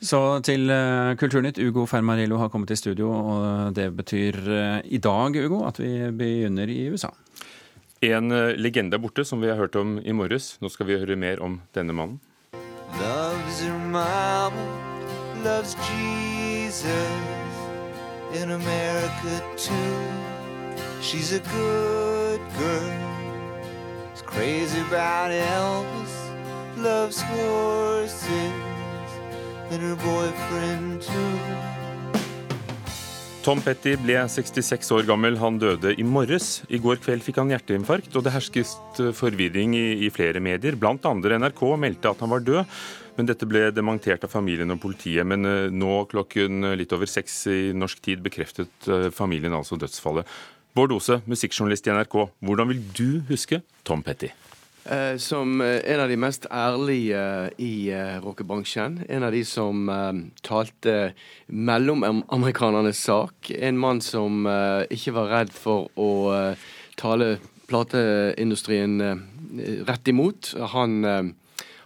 Så til uh, Kulturnytt. Ugo Fermarillo har kommet i studio, og det betyr uh, i dag, Ugo, at vi begynner i USA. En uh, legende er borte, som vi har hørt om i morges. Nå skal vi høre mer om denne mannen. Loves your mama, loves Jesus in America too. She's a good girl. It's crazy about Elvis, loves horses Tom Petty ble 66 år gammel. Han døde i morges. I går kveld fikk han hjerteinfarkt, og det hersket forvirring i, i flere medier. Blant andre NRK meldte at han var død. Men dette ble dementert av familien og politiet. Men eh, nå klokken litt over seks i norsk tid bekreftet eh, familien altså dødsfallet. Bård Ose, musikkjournalist i NRK. Hvordan vil du huske Tom Petty? Eh, som en av de mest ærlige i rockebransjen. En av de som talte mellomamerikanernes sak. En mann som ikke var redd for å tale plateindustrien rett imot. Han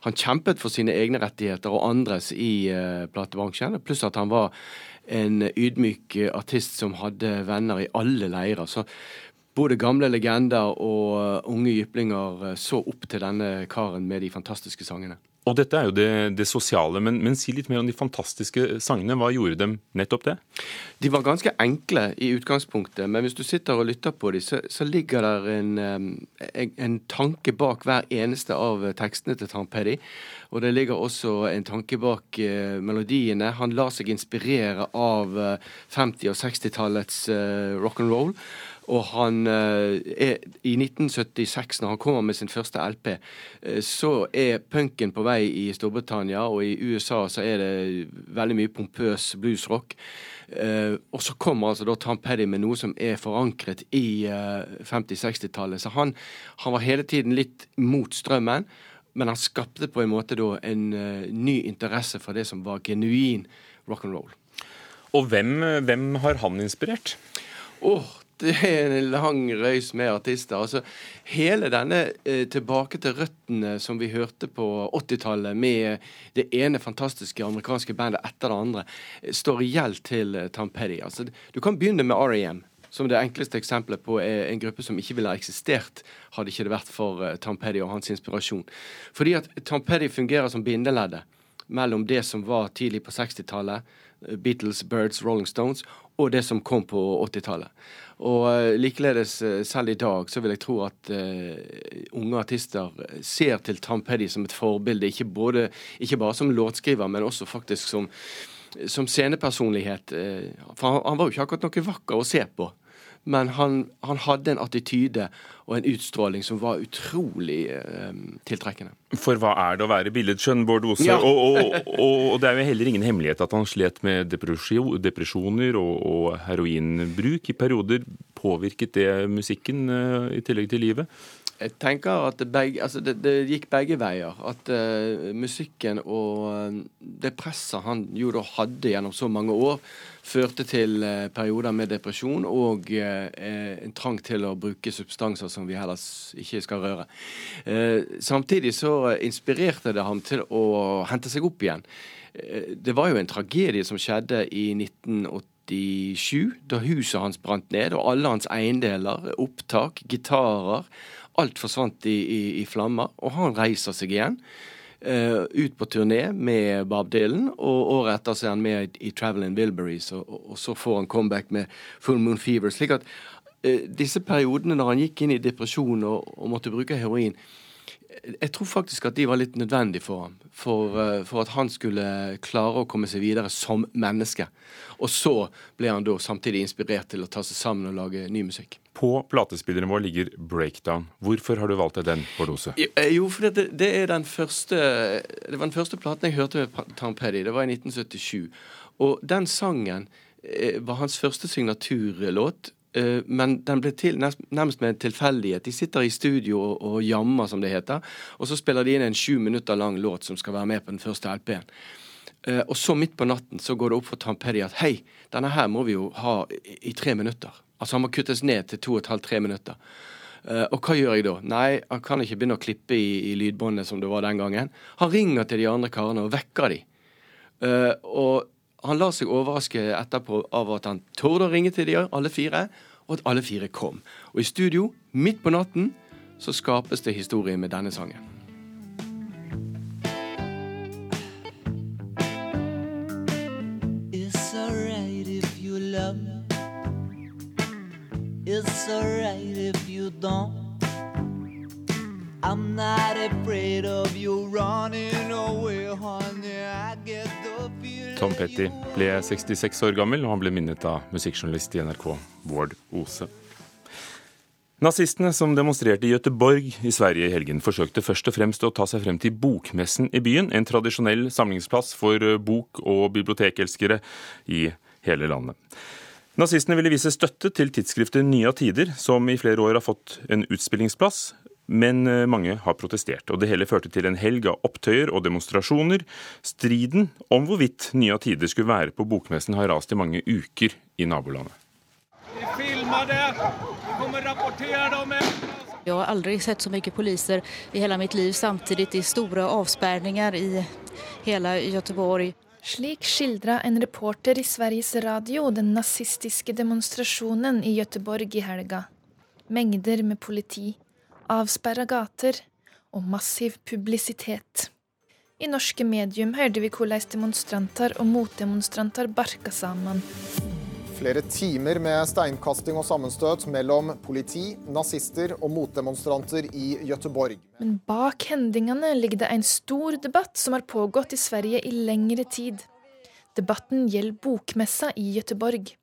han kjempet for sine egne rettigheter og andres i uh, platebransjen. Pluss at han var en ydmyk artist som hadde venner i alle leirer. Så både gamle legender og eh, unge jyplinger eh, så opp til denne karen med de fantastiske sangene. Og dette er jo det, det sosiale, men, men, si litt mer om de fantastiske sangene. Hva gjorde dem nettopp det? De var ganske enkle i utgangspunktet, men hvis du sitter og lytter på dem, så, så ligger der en, en, en, tanke bak hver eneste av tekstene til Tom Petty. Og det ligger også en tanke bak eh, melodiene. Han lar seg inspirere av eh, 50- og 60-tallets uh, rock'n'roll. Og han eh, er, I 1976, når han kommer med sin første LP, eh, så er punken på vei i Storbritannia, og i USA så er det veldig mye pompøs bluesrock. Uh, og så kommer altså da Tom Petty med noe som er forankret i uh, 50-60-tallet. Så han, han, var hele tiden litt mot strømmen, men han skapte på en måte da en uh, ny interesse for det som var genuin rock'n'roll. Og hvem, hvem, har han inspirert? Åh, oh, det er en lang røys med artister. Altså, hele denne eh, tilbake til røttene som vi hørte på 80-tallet, med det ene fantastiske amerikanske bandet etter det andre, eh, står i gjeld til eh, Tom Petty. Altså, du kan begynne med R.E.M., som det enkleste eksempelet på er en gruppe som ikke ville ha eksistert hadde ikke det vært for uh, Tom Petty og hans inspirasjon. Fordi at Tom Petty fungerer som bindeleddet mellom det som var tidlig på 60-tallet, Beatles, Birds, Rolling Stones, og det som kom på 80-tallet. Og uh, likeledes, selv i dag, så vil jeg tro at uh, unge artister ser til Tom Petty som et forbilde. Ikke, både, ikke bare som låtskriver, men også faktisk som, som scenepersonlighet. for han, han, var jo ikke akkurat noe vakker å se på. Men han, han hadde en attityde og en utstråling som var utrolig eh, tiltrekkende. For hva er det å være billedskjønn, Bård Ose? Ja. og, og, og, og, det er jo heller ingen hemmelighet at han slet med depresjoner og, heroinbruk i perioder. Påvirket det musikken eh, i tillegg til livet? Jeg tenker at det, begge, altså det, det gikk begge veier. At uh, musikken og uh, det presset han jo da hadde gjennom så mange år, førte til uh, perioder med depresjon og en trang til å bruke substanser som vi heller ikke skal røre. samtidig så inspirerte det ham til å hente seg opp igjen. det var jo en tragedie som skjedde i 1987, da huset hans brant ned, og alle hans eiendeler, opptak, gitarer Alt forsvant i, i, i flammer, og han reiser seg igjen. Uh, ut på turné med Bob Dylan, og året etter så er han med i, i Traveling Wilburys, og, og, og, så får han comeback med Full Moon Fever. slik at uh, disse periodene når han gikk inn i depresjon og, og måtte bruke heroin, jeg tror faktisk at de var litt nødvendige for ham. For, uh, for, at han skulle klare å komme seg videre som menneske. Og så ble han da samtidig inspirert til å ta seg sammen og lage ny musikk. På platespilleren vår ligger 'Breakdown'. Hvorfor har du valgt deg den, Bordose? dose? jo, for det, det, er den første Det var den første platen jeg hørte med Tom Petty. Det var i 1977. Og den sangen eh, var hans første signaturlåt. Eh, men den ble til nærmest med en tilfeldighet. De sitter i studio og, jammer, som det heter. Og så spiller de inn en sju minutter lang låt som skal være med på den første LP-en. Og så midt på natten så går det opp for Tom Petty at hei, denne her må vi jo ha i, i tre minutter. Altså han må kuttes ned til to og et halvt, tre minutter. Uh, og hva gjør jeg da? Nei, han kan ikke begynne å klippe i, i lydbåndet som det var den gangen. Han ringer til de andre karene og vekker de. Og han lar seg overraske etterpå av at han torde å ringe til de alle fire, og at alle fire kom. Og i studio, midt på natten, så skapes det historie med denne sangen. It's alright if you don't. I'm not afraid of you running away, honey. I get the Tom Petty ble 66 år gammel, og han ble minnet av musikkjournalist i NRK Vård Ose. Nazistene som demonstrerte i Göteborg i Sverige i helgen, forsøkte først og fremst å ta seg frem til Bokmessen i byen, en tradisjonell samlingsplass for bok- og bibliotekelskere i hele landet. Nazistene ville vise støtte til tidsskriftet Nya Tider, som i flere år har fått en utspillingsplass, men eh, mange har protestert. og Det hele førte til en helg av opptøyer og demonstrasjoner. Striden om hvorvidt Nya Tider skulle være på bokmessen har rast i mange uker i nabolandet. Vi filmer det! Vi kommer rapportere det Jeg har aldri sett så mye poliser i hele mitt liv samtidig. Er store avsperringer i hele Göteborg. Slik skildra en reporter i Sveriges Radio den nazistiske demonstrasjonen i Göteborg i helga. Mengder med politi, avsperra gater og massiv publisitet. I norske medium hørte vi hvordan demonstranter og motdemonstranter barka sammen. Flere timer med steinkasting og sammenstøt mellom politi, nazister og motdemonstranter i Gøteborg. Men bak hendelsene ligger det en stor debatt som har pågått i Sverige i lengre tid. Debatten gjelder bokmessa i Göteborg.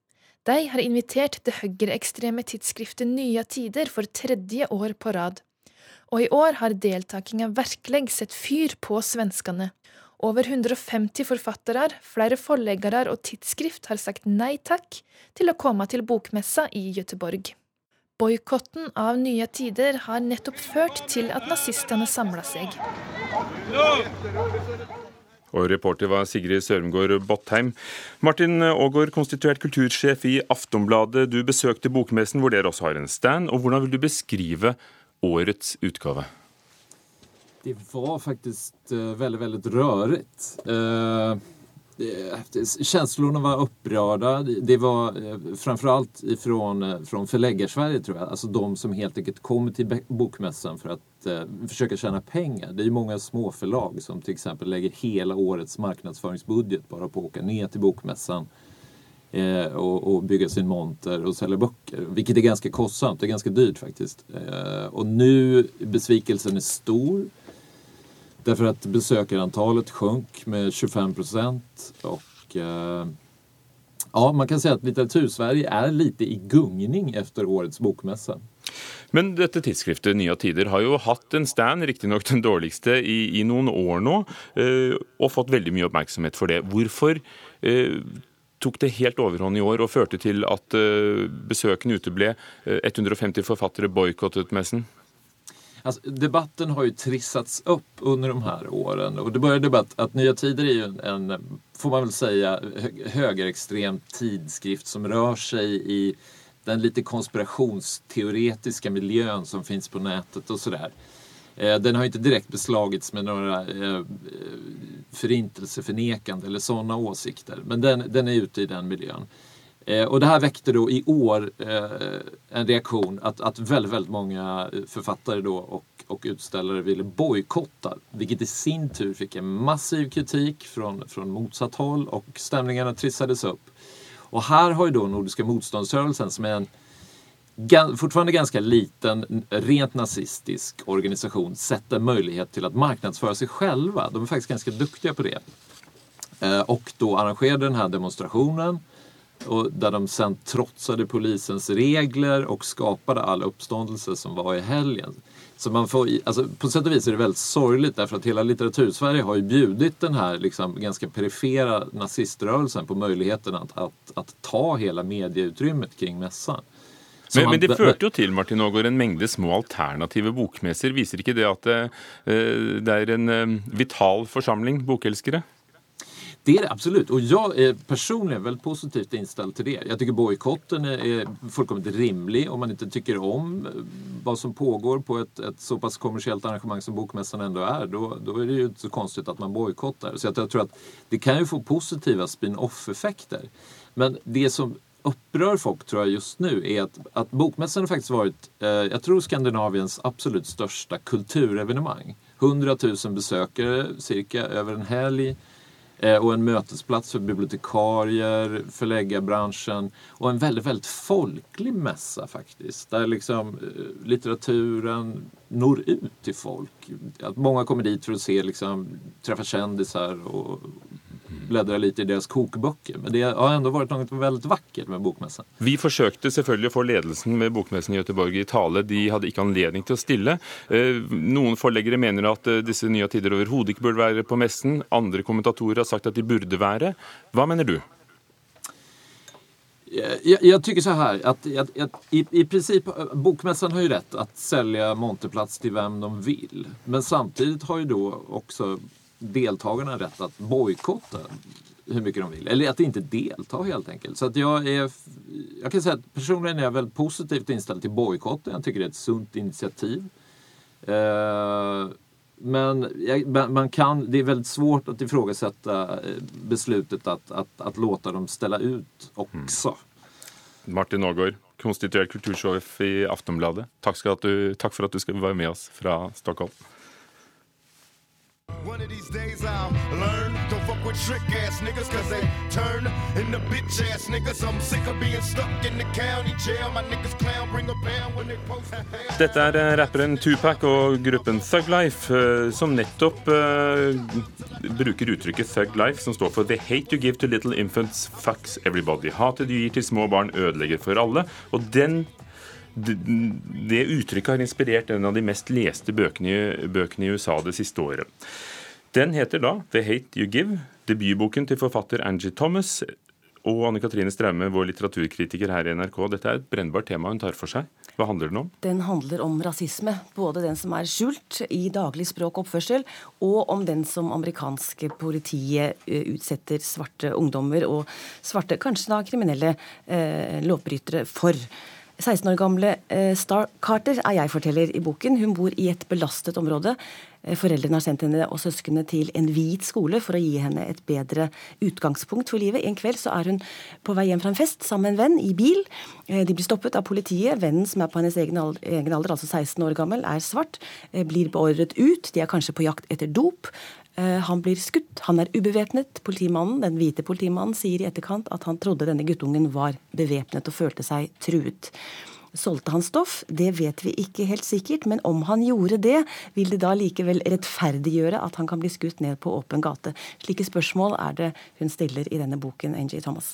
De har invitert det høyreekstreme tidsskriftet Nya Tider for tredje år på rad. Og i år har deltakinga virkelig sett fyr på svenskene. Over 150 forfattere, flere forleggere og tidsskrift har sagt nei takk til å komme til bokmessa i Göteborg. Boikotten av Nye Tider har nettopp ført til at nazistene samla seg. Og reporter var Sigrid Sørumgård Bottheim. Martin Aagaard, konstituert kultursjef i Aftonbladet. Du besøkte bokmessen hvor dere også har en stand. og Hvordan vil du beskrive årets utgave? Det var faktisk uh, veldig, veldig rørende. Uh, Känslorna var upprörda. Det var eh, framförallt ifrån, eh, från tror jag. Alltså de som helt enkelt kommer till bokmässan för att eh, försöka tjäna pengar. Det är ju många småförlag som till exempel lägger hela årets marknadsföringsbudget bara på att åka ner till bokmässan eh, och, och, sin monter och sälja böcker. Vilket är ganska kostsamt, det är ganska dyrt. Eh, och nu besvikelsen är stor. Därför att besökarantalet sjönk med 25 procent. Och eh, ja, man kan säga att Litteratursverige är lite i gungning efter årets bokmässa. Men dette tidsskriftet Nya Tider har jo hatt en stand, riktignok den dårligste, i, i, noen år nå, eh, og fått veldig mye oppmerksomhet for det. Hvorfor eh, tok det helt overhånd i år og førte til at eh, besøkene uteble? 150 eh, forfattere boikottet messen? Alltså, debatten har ju trissats upp under de här åren och det började med att, att Nya Tider är ju en, en, får man väl säga, högerextrem tidskrift som rör sig i den lite konspirationsteoretiska miljön som finns på nätet och sådär. Eh, den har inte direkt beslagits med några eh, förintelseförnekande eller sådana åsikter, men den, den är ute i den miljön. Eh, och det här väckte då i år eh, en reaktion att, att väldigt, väldigt många författare då och, och ville bojkotta. Vilket i sin tur fick en massiv kritik från, från motsatt håll och stämningarna trissades upp. Och här har ju då Nordiska motståndsrörelsen som är en fortfarande ganska liten, rent nazistisk organisation sett en möjlighet till att marknadsföra sig själva. De är faktiskt ganska duktiga på det. Eh, och då arrangerade den här och där de sen trotsade polisens regler och skapade all uppståndelse som var i helgen. Så man får, alltså, på sätt och vis är det väldigt sorgligt därför att hela litteratursverige har ju bjudit den här liksom, ganska perifera naziströrelsen på möjligheten att, att, att ta hela medieutrymmet kring mässan. Men, men, det førte jo til Martin Aagaard, en mengde små alternative bokmesser. Viser ikke det at det, eh, det er en eh, vital forsamling bokelskere? Det är det absolut. Och jag är personligen väldigt positivt inställd till det. Jag tycker bojkotten är fullkomligt rimlig om man inte tycker om eh, vad som pågår på ett, ett så pass kommersiellt arrangemang som Bokmässan ändå är. Då, då är det ju inte så konstigt att man bojkottar. Så jag tror att det kan ju få positiva spin-off-effekter. Men det som upprör folk tror jag just nu är att, att Bokmässan har faktiskt varit, eh, jag tror Skandinaviens absolut största kulturevenemang. 100 000 besökare cirka över en helg och en mötesplats för bibliotekarier, förläggarbranschen och en väldigt, väldigt folklig mässa faktiskt. Där liksom eh, litteraturen når ut till folk. Att många kommer dit för att se, liksom, träffa kändisar och bläddra lite i deras kokböcker. Men det har ändå varit något väldigt vackert med bokmässan. Vi forsøkte selvfølgelig å få ledelsen med bokmessen i Göteborg i tale. De hadde ikke anledning til å stille. Eh, noen forleggere mener at eh, disse Nye Tider overhodet ikke burde være på messen. Andre kommentatorer har sagt at de burde være. Hva mener du? Jag, jag, tycker så här att, att, att i, i, princip Bokmässan har ju rätt att sälja monterplats till vem de vill. Men samtidigt har ju då också deltagarna rätt att bojkotta hur mycket de vill. Eller att inte delta helt enkelt. Så att jag, är, jag kan säga att personligen är jag väldigt positivt inställd till bojkotten. Jag tycker det är ett sunt initiativ. Eh, men man kan, det är väldigt svårt att ifrågasätta eh, beslutet att, att, att låta dem ställa ut också. Mm. Martin Aagaard, konstituert kultursjef i Aftonbladet. Takk, du, takk for at du skal være med oss fra Stockholm. One of these days I'll learn. Don't fuck with trick ass niggas cause they turn into bitch ass niggas. I'm sick of being stuck in the county jail. My niggas clown bring a band when they post Dette er eh, rapperen Tupac og gruppen Thug Life eh, som nettopp uh, bruker uttrykket Thug Life, som står for The hate you give to little infants fucks everybody. Hatet du gir til små barn ødelegger for alle. Og den det uttrykket har inspirert en av de mest leste bøkene, bøkene i USA det siste året. Den heter da 'The Hate You Give', debutboken til forfatter Angie Thomas og Anne Katrine Straume, vår litteraturkritiker her i NRK. Dette er et brennbart tema hun tar for seg. Hva handler den om? Den handler om rasisme. Både den som er skjult i daglig språk og oppførsel, og om den som amerikanske politiet eh, utsetter svarte ungdommer og svarte, kanskje da kriminelle eh, lovbrytere for. 16 år gamle eh, Star Carter er jeg forteller i boken. Hun bor i et belastet område. Eh, foreldrene har sendt henne og søsknene til en hvit skole for å gi henne et bedre utgangspunkt for livet. En kveld så er hun på vei hjem fra en fest sammen med en venn i bil. Eh, de blir stoppet av politiet. Vennen som er på hennes egen alder, altså 16 år gammel, er svart. Blir beordret ut. De er kanskje på jakt etter dop. Eh, han blir skutt. Han er ubevæpnet. Politimannen, Den hvite politimannen sier i etterkant at han trodde denne guttungen var bevæpnet og følte seg truet. Solgte han stoff? Det vet vi ikke helt sikkert, men om han gjorde det, vil det da likevel rettferdiggjøre at han kan bli skutt ned på åpen gate? Slike spørsmål er det hun stiller i denne boken, Angie Thomas.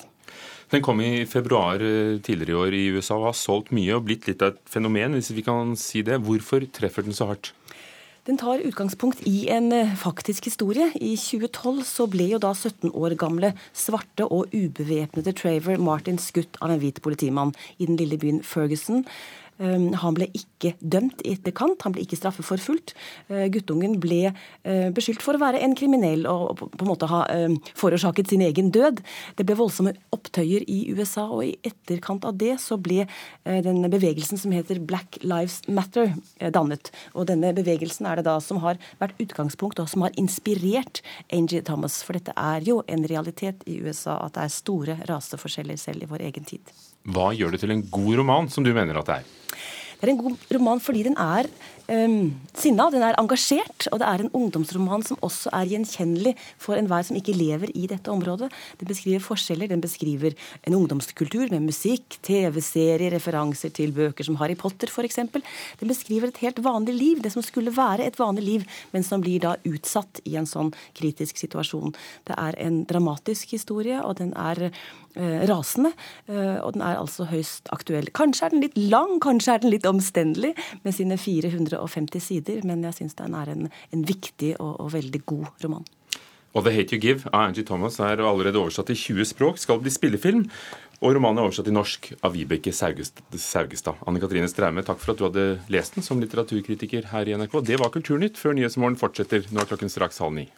Den kom i februar eh, tidligere i år i USA og har solgt mye og blitt litt av et fenomen, hvis vi kan si det. Hvorfor treffer den så hardt? Den tar utgangspunkt i en eh, faktisk historie. I 2012 så ble jo da 17 år gamle svarte og ubevæpnede Traver Martin skutt av en hvit politimann i den lille byen Ferguson. Ehm, han ble ikke dømt i etterkant, han ble ikke straffeforfulgt. Eh, guttungen ble eh, beskyldt for å være en kriminell og på en måte ha ehm, forårsaket sin egen død. Det ble voldsomme opptøyer i USA, og i etterkant av det så ble eh, den bevegelsen som heter Black Lives Matter dannet. Og denne bevegelsen er det da som har vært utgangspunkt, og som har inspirert Angie Thomas. For dette er jo en realitet i USA at det er store raseforskjeller selv i vår egen tid. Hva gjør det til en god roman, som du mener at det er? Det er en god roman fordi den er um, sinna, den er engasjert, og det er en ungdomsroman som også er gjenkjennelig for enhver som ikke lever i dette området. Den beskriver forskjeller, den beskriver en ungdomskultur med musikk, TV-serier, referanser til bøker som Harry Potter f.eks. Den beskriver et helt vanlig liv, det som skulle være et vanlig liv, men som blir da utsatt i en sånn kritisk situasjon. Det er en dramatisk historie, og den er uh, rasende, uh, og den er altså høyst aktuell. Kanskje er den litt lang, kanskje er den litt omstendelig, med sine 400 150 sider, men jeg syns den er en, en viktig og, og, veldig god roman. Og The Hate You Give av Angie Thomas er allerede oversatt til 20 språk, skal bli spillefilm. Og romanen er oversatt til norsk av Vibeke Saugestad. Anne Katrine Straume, takk for at du hadde lest den som litteraturkritiker her i NRK. Det var Kulturnytt. Før Nyhetsmorgen fortsetter. Nå er klokken straks halv ni.